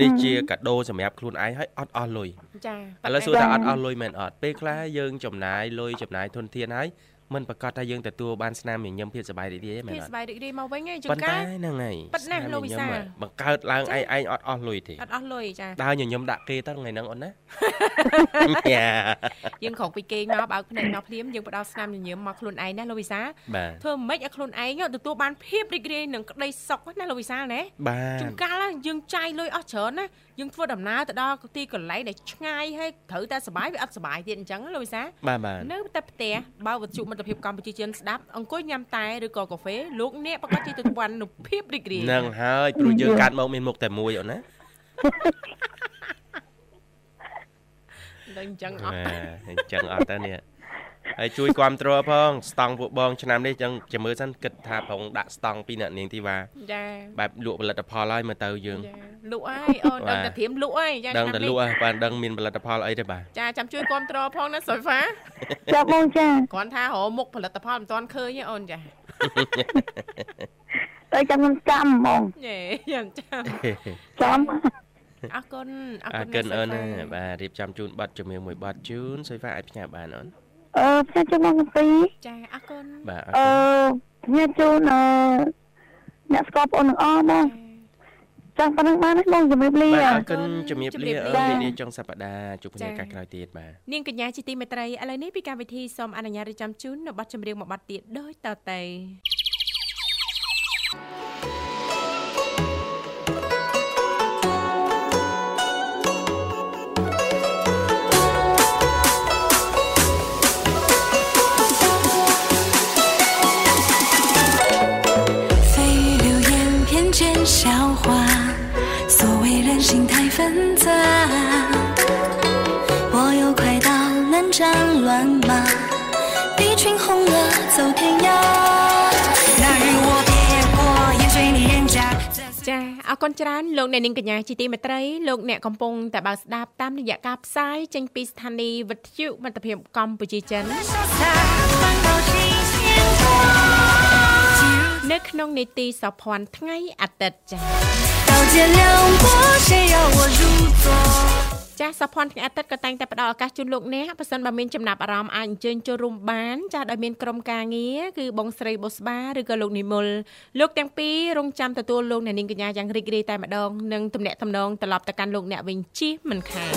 D: នេះជាកាដូសម្រាប់ខ្លួនឯងឲ្យអត់អស់លុយ
B: ចា
D: ឥឡូវសួរថាអត់អស់លុយមែនអត់ពេលខ្លះយើងចំណាយលុយចំណាយធនធានហើយ មិនប្រកាសថាយើងទទួលបានស្នាមញញឹមភាពសប្បាយរីករាយទេមែន
B: អត់ភាពសប្បាយរីករាយមកវិញឯង
D: ជួនកាលហ្នឹងហើយ
B: ប៉ិតណាស់លោកវិសា
D: បង្កើតឡើងឯងឯងអត់អស់លុយទេ
B: អត់អស់លុយចា
D: ដើរញញឹមដាក់គេទៅថ្ងៃហ្នឹងអូនណា
B: យើងក្រោកពីគេងមកបើកភ្នែកមកភ្លាមយើងផ្ដោតស្នាមញញឹមមកខ្លួនឯងណាលោកវិសាធ្វើមិនឲ្យខ្លួនឯងទទួលបានភាពរីករាយនឹងក្តីសុខណាលោកវិសាណាជួនកាលយើងចាយលុយអស់ច្រើនណាយើងធ្វើដំណើរទៅដល់ទីកន្លែងដែលឆ្ងាយហើយត្រូវតែសុបាយវាអត់សុបាយទៀតអញ្ចឹងលោកវិសានៅតែផ្ទះបើវត្ថុមិត្តភាពកម្ពុជាចិនស្ដាប់អង្គុយញ៉ាំតែឬក៏កាហ្វេលោកអ្នកប្រកាសជាទទួលបាននូវភាពរីករាយ
D: នឹងហើយព្រោះយើងកាត់មកមានមុខតែមួយអូនណា
B: ដល់អញ្ចឹងអត់
D: អញ្ចឹងអត់ទៅនេះ ហើយជួយគ្រប់គ្រងផងស្តង់ពួកបងឆ្នាំនេះចឹងចាំមើលសិនគិតថាប្រងដាក់ស្តង់ពីអ្នកនាងធីវ៉ា
B: ចា
D: បែបលក់ផលិតផលហើយមើលទៅយើង
B: លក់ហើយអូនដឹងតែធៀមលក់ហើយ
D: ចាដឹងតែលក់ហើយបាទដឹងមានផលិតផលអីទេបាទ
B: ចាចាំជួយគ្រប់គ្រងផងណាសុយហ្វា
E: ចាបងចា
B: គ្រាន់ថារកមុខផលិតផលមិនទាន់ឃើញទេអូនចា
E: តែចាំខ្ញុំចាំហ្មង
B: យេខ្ញុំចាំ
E: ចាំ
B: អរគុណ
D: អរគុណអូនណាបាទរៀបចំជូនប័ណ្ណជំនឿមួយប័ណ្ណជូនសុយហ្វាអាចផ្ញើបានអូន
E: អឺផ្សាយជូនបងកំពី
B: ចាអរគុណ
D: បាទ
E: អឺផ្សាយជូនអឺអ្នកស្គាល់បងនឹងអស់បងចាស់ប៉ុណ្ណឹងបានបងជំរាបលា
D: បាទអរគុណជំរាបលាអឺនាងចុងសប្តាហ៍ជួបគ្នាកាលក្រោយទៀតបាទ
B: នាងកញ្ញាជាទីមេត្រីឥឡូវនេះពីកម្មវិធីសូមអនុញ្ញាតរៀបចំជូននៅប័ណ្ណចម្រៀងមួយប័ណ្ណទៀតដូចតទៅ
C: 战乱马，一群红鹅走天涯。那日我别过。
B: ចាអរគុណច្រើនលោកអ្នកនាងកញ្ញាជាទីមេត្រីលោកអ្នកកំពុងតែបើកស្ដាប់តាមរយៈការផ្សាយចេញពីស្ថានីយ៍វិទ្យុមិត្តភាពកម្ពុជាចិន នៅក្នុងនីតិសោភ័ណ្ឌថ្ងៃអាទិត្យចា៎ចាស់សភ័នថ្ងៃអាទិត្យក៏តែងតែផ្ដល់ឱកាសជូនលោកអ្នកបើសិនបើមានចំណាប់អារម្មណ៍អាចអញ្ជើញចូលរួមបានចាស់ដោយមានក្រុមការងារគឺបងស្រីបុស្បាឬក៏លោកនិមលលោកទាំងពីររងចាំទទួលលោកអ្នកនាងកញ្ញាយ៉ាងរីករាយតែម្ដងនិងទំនាក់ទំនងត្រឡប់ទៅកាន់លោកអ្នកវិញជិះមិនខាន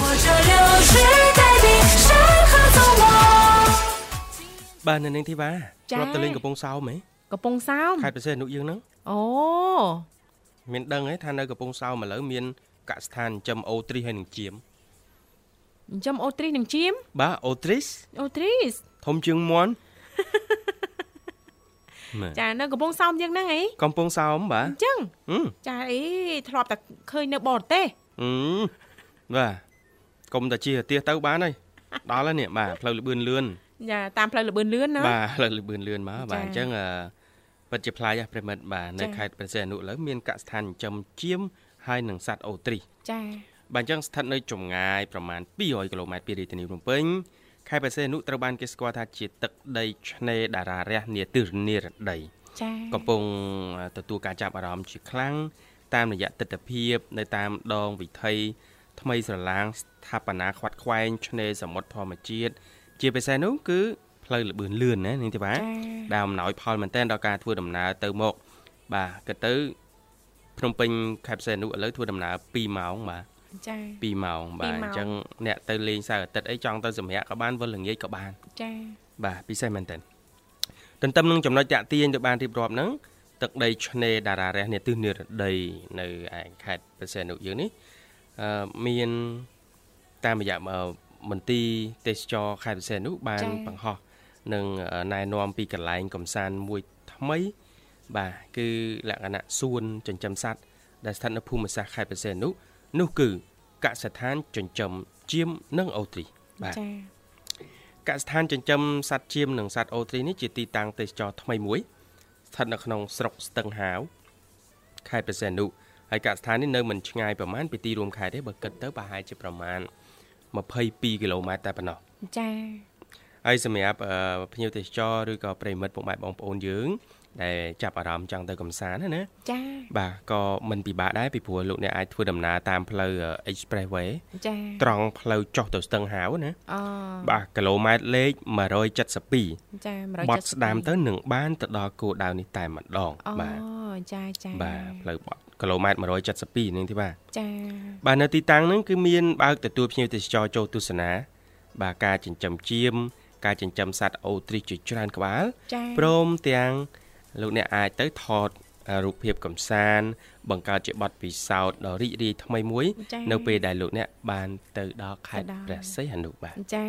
D: បាទនៅនឹងធីវ៉ាគាត់ទៅលេងកំពង់សោមហ៎
B: កំពង់សោម
D: ខេត្តពិសេសនុយើងហ្នឹង
B: អូ
D: មានដឹងហ៎ថានៅកំពង់សោមឥឡូវមានកសិដ្ឋានចិញ្ចឹមអូទ្រីហើយនឹងជៀម
B: ចិញ្ចឹមអូទ្រីសនិងជៀម
D: បាទអូទ្រីស
B: អូទ្រីស
D: ធំជាងមន់
B: ចានៅកំពង់សោមយ៉ាងហ្នឹងអី
D: កំពង់សោមបាទ
B: អញ្ចឹងចាអីធ្លាប់តែឃើញនៅបរទេស
D: អឺបាទកុំតែជាទៀសទៅបានហើយដល់ហើយនេះបាទផ្លូវលបឿនលឿន
B: ចាតាមផ្លូវលបឿនលឿនណា
D: បាទផ្លូវលបឿនលឿនមកបាទអញ្ចឹង ពិតជាប្លែកប្រិមិត្តបាទនៅខេត្តព្រះសីហនុឥឡូវមានកសិដ្ឋានចិញ្ចឹមជៀមហើយនឹងសัตว์អូទ្រីស
B: ចា
D: បាទអញ្ចឹងស្ថិតនៅចម្ងាយប្រមាណ200គីឡូម៉ែត្រពីរាជធានីភ្នំពេញខេត្តបរសេនុត្រូវបានគេស្គាល់ថាជាទឹកដីឆ្នេរតារារះនាទិសនិរដី
B: ចា៎
D: កំពុងទទួលការចាប់អារម្មណ៍ជាខ្លាំងតាមរយៈទស្សនវិជ្ជានៅតាមដងវិថីថ្មីស្រឡាងស្ថាបនាខ្វាត់ខ្វែងឆ្នេរសមុទ្រធម្មជាតិជាពិសេសនោះគឺ ផ្លូវលបឿនលឿនណានាងទេបាទដែលអំណោយផលមែនទែនដល់ការធ្វើដំណើរទៅមកបាទក៏ទៅភ្នំពេញខេត្តផ្សេងនោះឥឡូវធ្វើដំណើរ2ម៉ោងបាទ
B: ចា
D: 2ម៉ោងបាទអញ្ចឹងអ្នកទៅលេងសៅរ៍អាទិត្យអីចង់ទៅសម្រាកក៏បានវិលល្ងាចក៏បាន
B: ចា
D: បាទពិសេសមែនតើទន្ទឹមនឹងចំណុចតាក់ទាញទៅបានរៀបរាប់ហ្នឹងទឹកដីឆ្នេរតារារះនេះទិសនិរដី នៅឯខេត្តប្រសេនុយើងនេះអឺមានតាមរយៈមន្ទីរទេសចរខេត្តប្រសេនុបានបង្ហោះ នឹងណែនាំពីកន្លែងកំសាន្តមួយថ្មី បាទគឺលក្ខណៈសួនចិញ្ចឹមសត្វដែលស្ថិតនៅភូមិសាស្ត្រខេត្តបរសេនុនោះគឺកសិដ្ឋានចិញ្ចឹមជៀមនិងអូទ្រីបាទចា៎កសិដ្ឋានចិញ្ចឹមសត្វជៀមនិងសត្វអូទ្រីនេះជាទីតាំងទេសចរថ្មីមួយស្ថិតនៅក្នុងស្រុកស្ទឹងហាវខេត្តបរសេនុហើយកសិដ្ឋាននេះនៅមិនឆ្ងាយប្រមាណពីទីរួមខេត្តទេបើគិតទៅប្រហែលជាប្រមាណ22គីឡូម៉ែត្រតែប៉ុណ្ណោះ
B: ចា៎
D: ហើយសម្រាប់ភ្ញៀវទេសចរឬក៏ប្រិមិត្តពុកម៉ែបងប្អូនយើងដែលចាប់អារម្មណ៍ចង់ទៅកំសាន្តណា
B: ចា៎
D: បាទក៏មិនពិបាកដែរពីព្រោះលោកអ្នកអាចធ្វើដំណើរតាមផ្លូវ Expressway
B: ចា៎
D: ត្រង់ផ្លូវចុះទៅស្ទឹងហាវណា
B: អូ
D: បាទគីឡូម៉ែត្រលេខ
B: 172ចា172
D: បត់ស្ដាមទៅនឹងបានទៅដល់គោលដៅនេះតែម្ដង
B: បាទអូចាចា
D: បាទផ្លូវបត់គីឡូម៉ែត្រ172នេះទេបាទ
B: ចា
D: បាទនៅទីតាំងហ្នឹងគឺមានបើកទទួលភ្ញៀវទេសចរចូលទស្សនាបាទការចិញ្ចឹមជៀម ការចិញ្ចឹមសត្វអូទ្រីសជាច្រើនក្បាលព្រមទាំងលោកអ្នកអាចទៅថតរូបភាពកំសាន្តបង្កើតជាបទពិសោធន៍ដ៏រីករាយថ្មីមួយ នៅពេលដែលលោកអ្នកបានទៅដល់ខេត្តព្រះសីហនុបាទ
B: ចា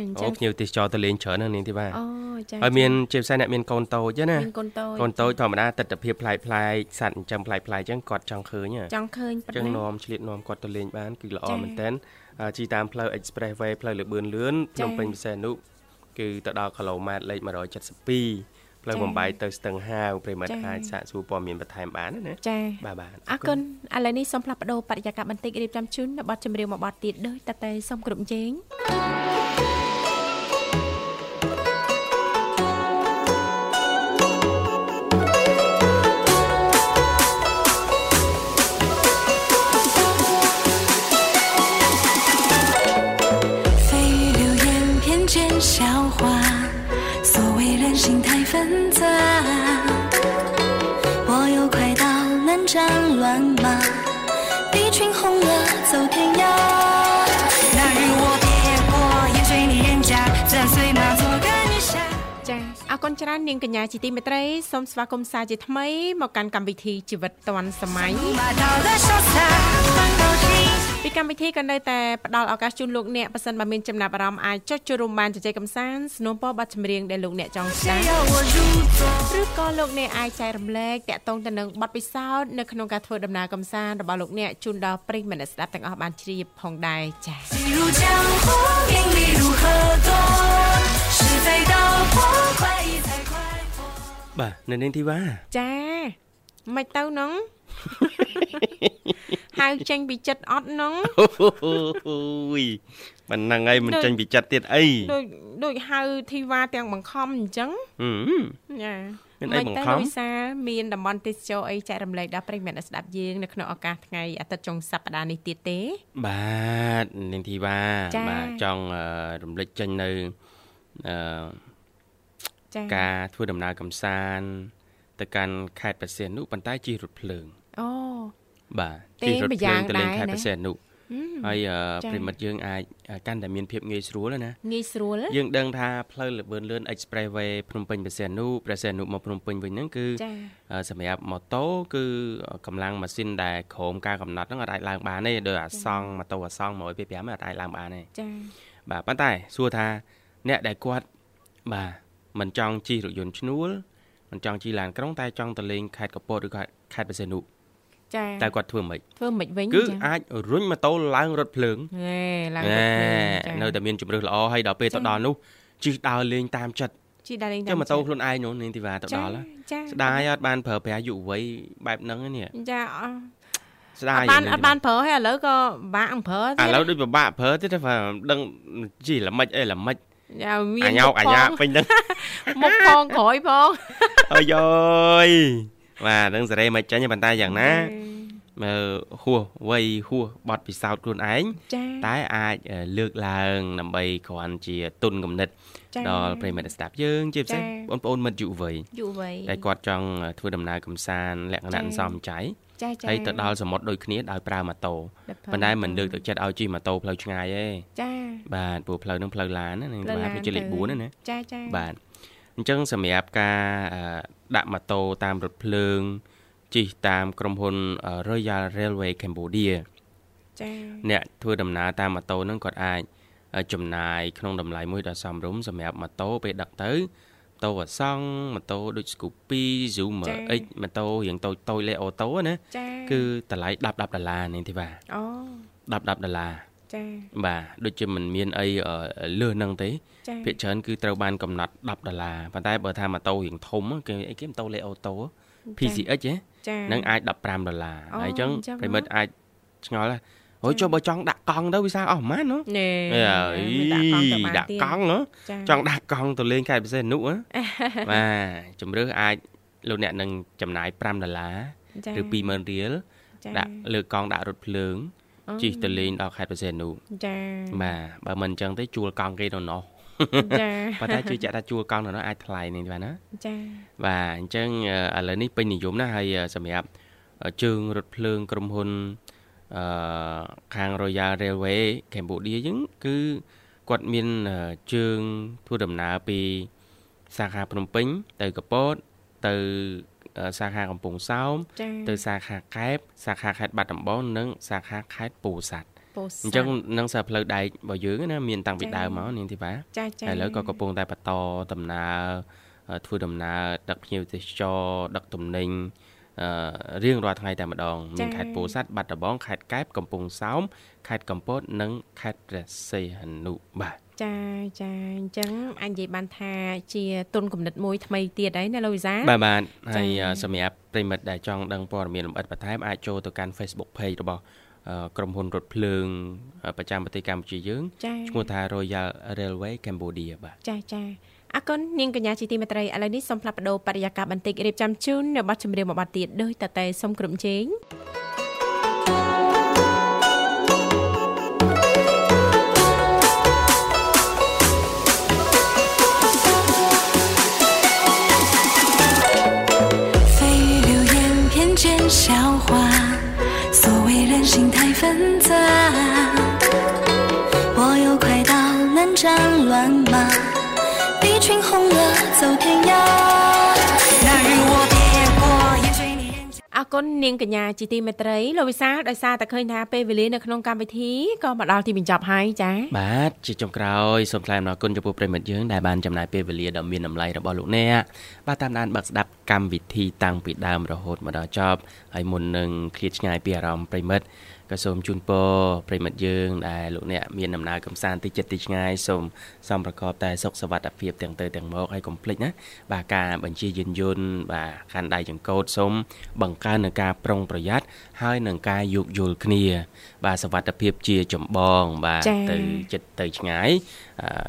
B: អញ្ចឹ
D: ងអូភ្ញៀវទេសចរទៅលេងច្រើនណាស់នាងទេបាទ
B: អូចា
D: ហើយមានជាពិសេសអ្នកមានកូនតូចណា
B: មានកូនតូច
D: កូនតូចធម្មតាទស្សនវិជ្ជាប្លែកប្លែកសត្វចិញ្ចឹមប្លែកប្លែកអញ្ចឹងគាត់ចង់ឃើញ
B: ចង់ឃើញ
D: ប៉ុណ្ណឹងអញ្ចឹងនាំឆ្លៀតនាំគាត់ទៅលេងបានគឺល្អមែនតើជីតាមផ្លូវ Expressway ផ្លូវលបឿនលឿនភ្នំពេញពិសេសនុ គឺទៅដល់គីឡូម៉ែត្រលេខ172ផ្លូវបំបីទៅស្ទឹងហាវប្រិមិត្តអាចសាកសួរព័ត៌មានបន្ថែមបានណា
B: ចា៎
D: បាទបាទ
B: អរគុណឥឡូវនេះសូមផ្លាស់ប្ដូរបរិយាកាសបន្តិចរៀបចំជូននៅប័ណ្ណចម្រៀងមួយប័ណ្ណទៀតដោយតតែសូមគ្រប់ជេង
A: 战乱麻，一群红鹅走天涯。那日我别过，也追你人家，再随马做个女侠。
B: ចាអរគុណច្រើននាងកញ្ញាជាទីមេត្រីសូមស្វាគមន៍សាជាថ្មីមកកាន់កម្មវិធីជីវិតឌွန်សម័យ ពីកម្មវិធីក៏នៅតែផ្ដល់ឱកាសជូនលោកអ្នកប៉ះសិនបើមានចំណាប់អារម្មណ៍អាចចុចចូលរួមបានជជែកកម្សាន្តสนับពរប័ណ្ណចម្រៀងដែលលោកអ្នកចង់ស្ដាប់ឬក៏លោកអ្នកអាចចែករំលែកតាក់ទងទៅនឹងបទពិសោធន៍នៅក្នុងការធ្វើដំណើរកម្សាន្តរបស់លោកអ្នកជូនដល់ប្រិយមិត្តស្ដាប់ទាំងអស់បានជ្រាបផងដែរចា៎
D: បាទនៅនាងធីវ៉ា
B: ចា មិនទៅហ្នឹង ហៅចេញពីចិត្តអត់ហ្នឹង
D: អូយមិនហ្នឹងហើយមិនចេញពីចិត្តទៀតអី
B: ដូចដូចហៅធីវ៉ាទាំងបង្ខំអញ្ចឹង
D: ចាមានអីបង្ខំ
B: វិសាមានតំបន់ទេសចរអីចែករំលែកដល់ប្រិយមិត្តស្ដាប់យើងនៅក្នុងឱកាសថ្ងៃអាទិត្យចុងសប្តាហ៍នេះទៀតទេ
D: បាទនាងធីវ៉ាបាទចង់រំលេចចេញនៅអឺការធ្វើដំណើរកំសាន្តទៅកាន់ខេត្តព្រះសីហនុប៉ុន្តែជិះរថភ្លើង
B: អូ
D: បាទជិះរថភ្លើងទៅលេងខេត្តព្រះសីហនុហើយប្រិមិត្តយើងអាចកាន់តែមានភាពងាយស្រួលណា
B: ងាយស្រួល
D: យើងដឹងថាផ្លូវលបឿនលឿន Expressway ភ្នំពេញព្រះសីហនុព្រះសីហនុមកភ្នំពេញវិញហ្នឹងគឺសម្រាប់ម៉ូតូគឺកម្លាំងម៉ាស៊ីនដែលក្រោមការកំណត់ហ្នឹងអាចឡើងបានទេដោយអាសង់ម៉ូតូអាសង់125អាចឡើងបានទេ
B: ចា៎
D: បាទប៉ុន្តែសួរថាអ្នកដែលគាត់បាទមិនចង់ជិះរថយន្តឈ្នួលមិនចង់ជិះឡានក្រុងតែចង់ទៅលេងខេត្តកពតឬក៏ខេត្តបរសេនុ
B: ចា
D: តែគាត់ធ្វើមិន
B: ធ្វើមិនវិញ
D: គឺអាចរុញម៉ូតូឡើងរថភ្លើង
B: ហេឡើងរថភ្លើង
D: នៅតែមានជំរឿសល្អហើយដល់ពេលទៅដល់នោះជិះដើរលេងតាមចិត្ត
B: ជិះដើរលេងតាម
D: ចិត្តចុះម៉ូតូខ្លួនឯងនោះនាងធីវ៉ាទៅដល់ស្ដាយអត់បានប្រើប្រាស់យុវវ័យបែបហ្នឹងនេះ
B: ចា
D: ស្ដាយ
B: បានអត់បានប្រើហើយឥឡូវក៏បាក់ប្រើ
D: ទៀតឥឡូវដូចពិបាកប្រើទៀតតែដឹងជិះល្មិចអីល្មិច
B: យ៉ាមាន
D: អាញោកអាយ៉ាពេញហ្នឹង
B: មុខផងក្រោយផង
D: អើយអើយ បាទនឹងសេរីមិនចាញ់ប៉ុន្តែយ៉ាងណាមើលហួសវ័យហួសបត់ពិសោធន៍ខ្លួនឯងតែអាចលើកឡើងដើម្បីគ្រាន់ជាទុនកំណត់ដល់ប្រិមិត្តស្ដាប់យើងជាពិសេសបងប្អូនមិត្តយុវវ័យ
B: យុវវ័យ
D: តែគាត់ចង់ធ្វើដំណើរកំសាន្តលក្ខណៈសំចៃ
B: ចាចា
D: ហើយទៅដល់សមុទ្រដូចគ្នាដោយប្រើម៉ូតូប៉ុន្តែមិនលើកទឹកចិត្តឲ្យជិះម៉ូតូផ្លូវឆ្ងាយទេ
B: ចា
D: បាទព្រោះផ្លូវនឹងផ្លូវឡានណានឹងបាទវាជាលេខ4ណា
B: ចាចា
D: បាទអញ្ចឹងសម្រាប់ការ ដាក់ម៉ូតូតាមរថភ្លើងជិះតាមក្រុមហ៊ុន Royal Railway Cambodia
B: ចា
D: អ្នកធ្វើដំណើរតាមម៉ូតូហ្នឹងគាត់អាចចំណាយក្នុងតម្លៃមួយដ៏សមរម្យសម្រាប់ម៉ូតូពេលដឹកទៅម៉ូតូអសង់ម៉ូតូដូច Scoopy Zoomer X ម៉ូតូរៀងតូចតូចលេអូតូណាគឺតម្លៃ10 10ដុល្លារនេះទេបាទ
B: អូ
D: 10 10ដុល្លារ
B: ចា
D: បាទដូចជាមិនមានអីលើសហ្នឹងទេភាគច្រើនគឺត្រូវបានកំណត់10ដុល្លារប៉ុន្តែបើថាម៉ូតូរៀងធំគេអីគេម៉ូតូលេអូតូ PCX ហ្នឹងអាច15ដុល្លារហើយអញ្ចឹងប្រិមិត្តអាចឆ្ងល់ដែរអូយចុះបើចង់ដាក់កង់ទៅវាសាអស់ប៉ុន្មានណា
B: ណែ
D: ដាក់កង់ចង់ដាក់កង់ទៅលេងខេត្តពិសេសនុបាទជំរឿសអាចលោកអ្នកនឹងចំណាយ5ដុល្លារឬ20000រៀលដាក់លើកង់ដាក់រថភ្លើង ជិះទៅលេងដល់ខេត្តពិសេសនុ
B: ចា
D: បាទបើមិនអញ្ចឹងទេជួលកង់គេនៅនោះ
B: ចា
D: ប៉ុន្តែជឿជាក់ថាជួលកង់នៅនោះអាចថ្លៃនេះបាទណា
B: ចា
D: បាទអញ្ចឹងឥឡូវនេះពេញនិយមណាស់ហើយសម្រាប់ជើងរថភ្លើងក្រុមហ៊ុនអឺខាង Royal Railway Cambodia យើងគឺគាត់មានជើងធ្វើដំណើរពីសាខាភ្នំពេញទៅកពតទៅ សាខាកំពង់សោមទៅសាខាកែបសាខាខេត្តបាត់ដំបងនិងសាខាខេត្តពោធិ៍សាត់អញ្ចឹងនឹងសារផ្លូវដែករបស់យើងណាមានតាំងពីដើមមកនាងធីបា
B: ចាចាឥ
D: ឡូវក៏កំពុងតែបន្តដំណើរធ្វើដំណើរដឹកភ្ញៀវទេសចរដឹកទំនិញអឺរៀងរាល់ថ្ងៃតែម្ដងមានខេត្តពោធិ៍សាត់បាត់ដំបងខេត្តកែបកំពង់សោមខេត្តកំពតនិងខេត្តព្រះសីហនុបាទ
B: ចាចាអញ្ចឹងអញនិយាយបានថាជាទុនគំនិតមួយថ្មីទៀតហើយណាលោកវិសា
D: បាទបាទហើយសម្រាប់ប្រិមិត្តដែលចង់ដឹងព័ត៌មានលម្អិតបន្ថែមអាចចូលទៅកាន់ Facebook Page របស់ក្រុមហ៊ុនរថភ្លើងប្រចាំប្រទេសកម្ពុជាយើងឈ្មោះថា Royal Railway Cambodia បាទ
B: ចាចាអរគុណនាងកញ្ញាជាទីមេត្រីឥឡូវនេះសូមផ្លាស់ប្ដូរបរិយាកាសបន្តិចរៀបចំជូននៅប័ណ្ណចម្រៀងមួយប័ណ្ណទៀតដោយតតែសូមក្រុមជេង 战乱马，一群红鹅走天涯。那日我别过眼追你人家。អរគុណនាងកញ្ញាជាទីមេត្រីលោកវិសាលដោយសារតែឃើញថាពេលវេលានៅក្នុងកម្មវិធីក៏មកដល់ទីបញ្ចប់ហើយចា៎
D: បាទជាចុងក្រោយសូមថ្លែងអំណរគុណចំពោះប្រិមិត្តយើងដែលបានចំណាយពេលវេលាដ៏មានតម្លៃរបស់លោកអ្នកបាទតាមដានបើកស្ដាប់កម្មវិធីតាំងពីដើមរហូតមកដល់ចប់ហើយមុននឹងឃ្លាតឆ្ងាយពីអារម្មណ៍ប្រិមិត្ត ក៏សូមជូនពរប្រិមិត្តយើងដែលលោកអ្នកមានដំណើរកំសាន្តទីចិត្តទីឆ្ងាយសូមសំប្រកបតែសុខសวัสดิភាពទាំងទៅទាំងមកហើយកុំភ្លេចណាបាទការបញ្ជាយានយន្តបាទខាន់ដៃចង្កូតសូមបង្កើននឹងការប្រុងប្រយ័ត្ន ហើយនឹងការយោគយល់គ្នា បាទសវត្ថភាពជាចម្បង បាទទៅចិត្តទៅឆ្ងាយ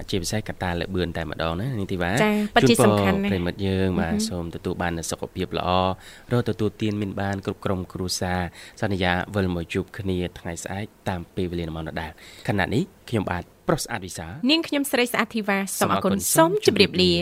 D: ជាពិសេសកត្តាលបឿនតែម្ដងណានេះទីវ៉ាចាប៉ិត
B: ជាសំខាន់ណាស់
D: ប្រិមិត្តយើងបាទសូមទទួលបានសុខភាពល្អរកទទួលទានមានបានគ្រប់ក្រុមគ្រួសារសន្យាវិលមកជួបគ្នាថ្ងៃស្អែកតាមពេលវេលានាំដដែលខណៈនេះខ្ញុំបាទប្រុសស្អាតវិសា
B: នាងខ្ញុំស្រីស្អាតធីវ៉ាសូមអរគុណសូមជម្រាបលា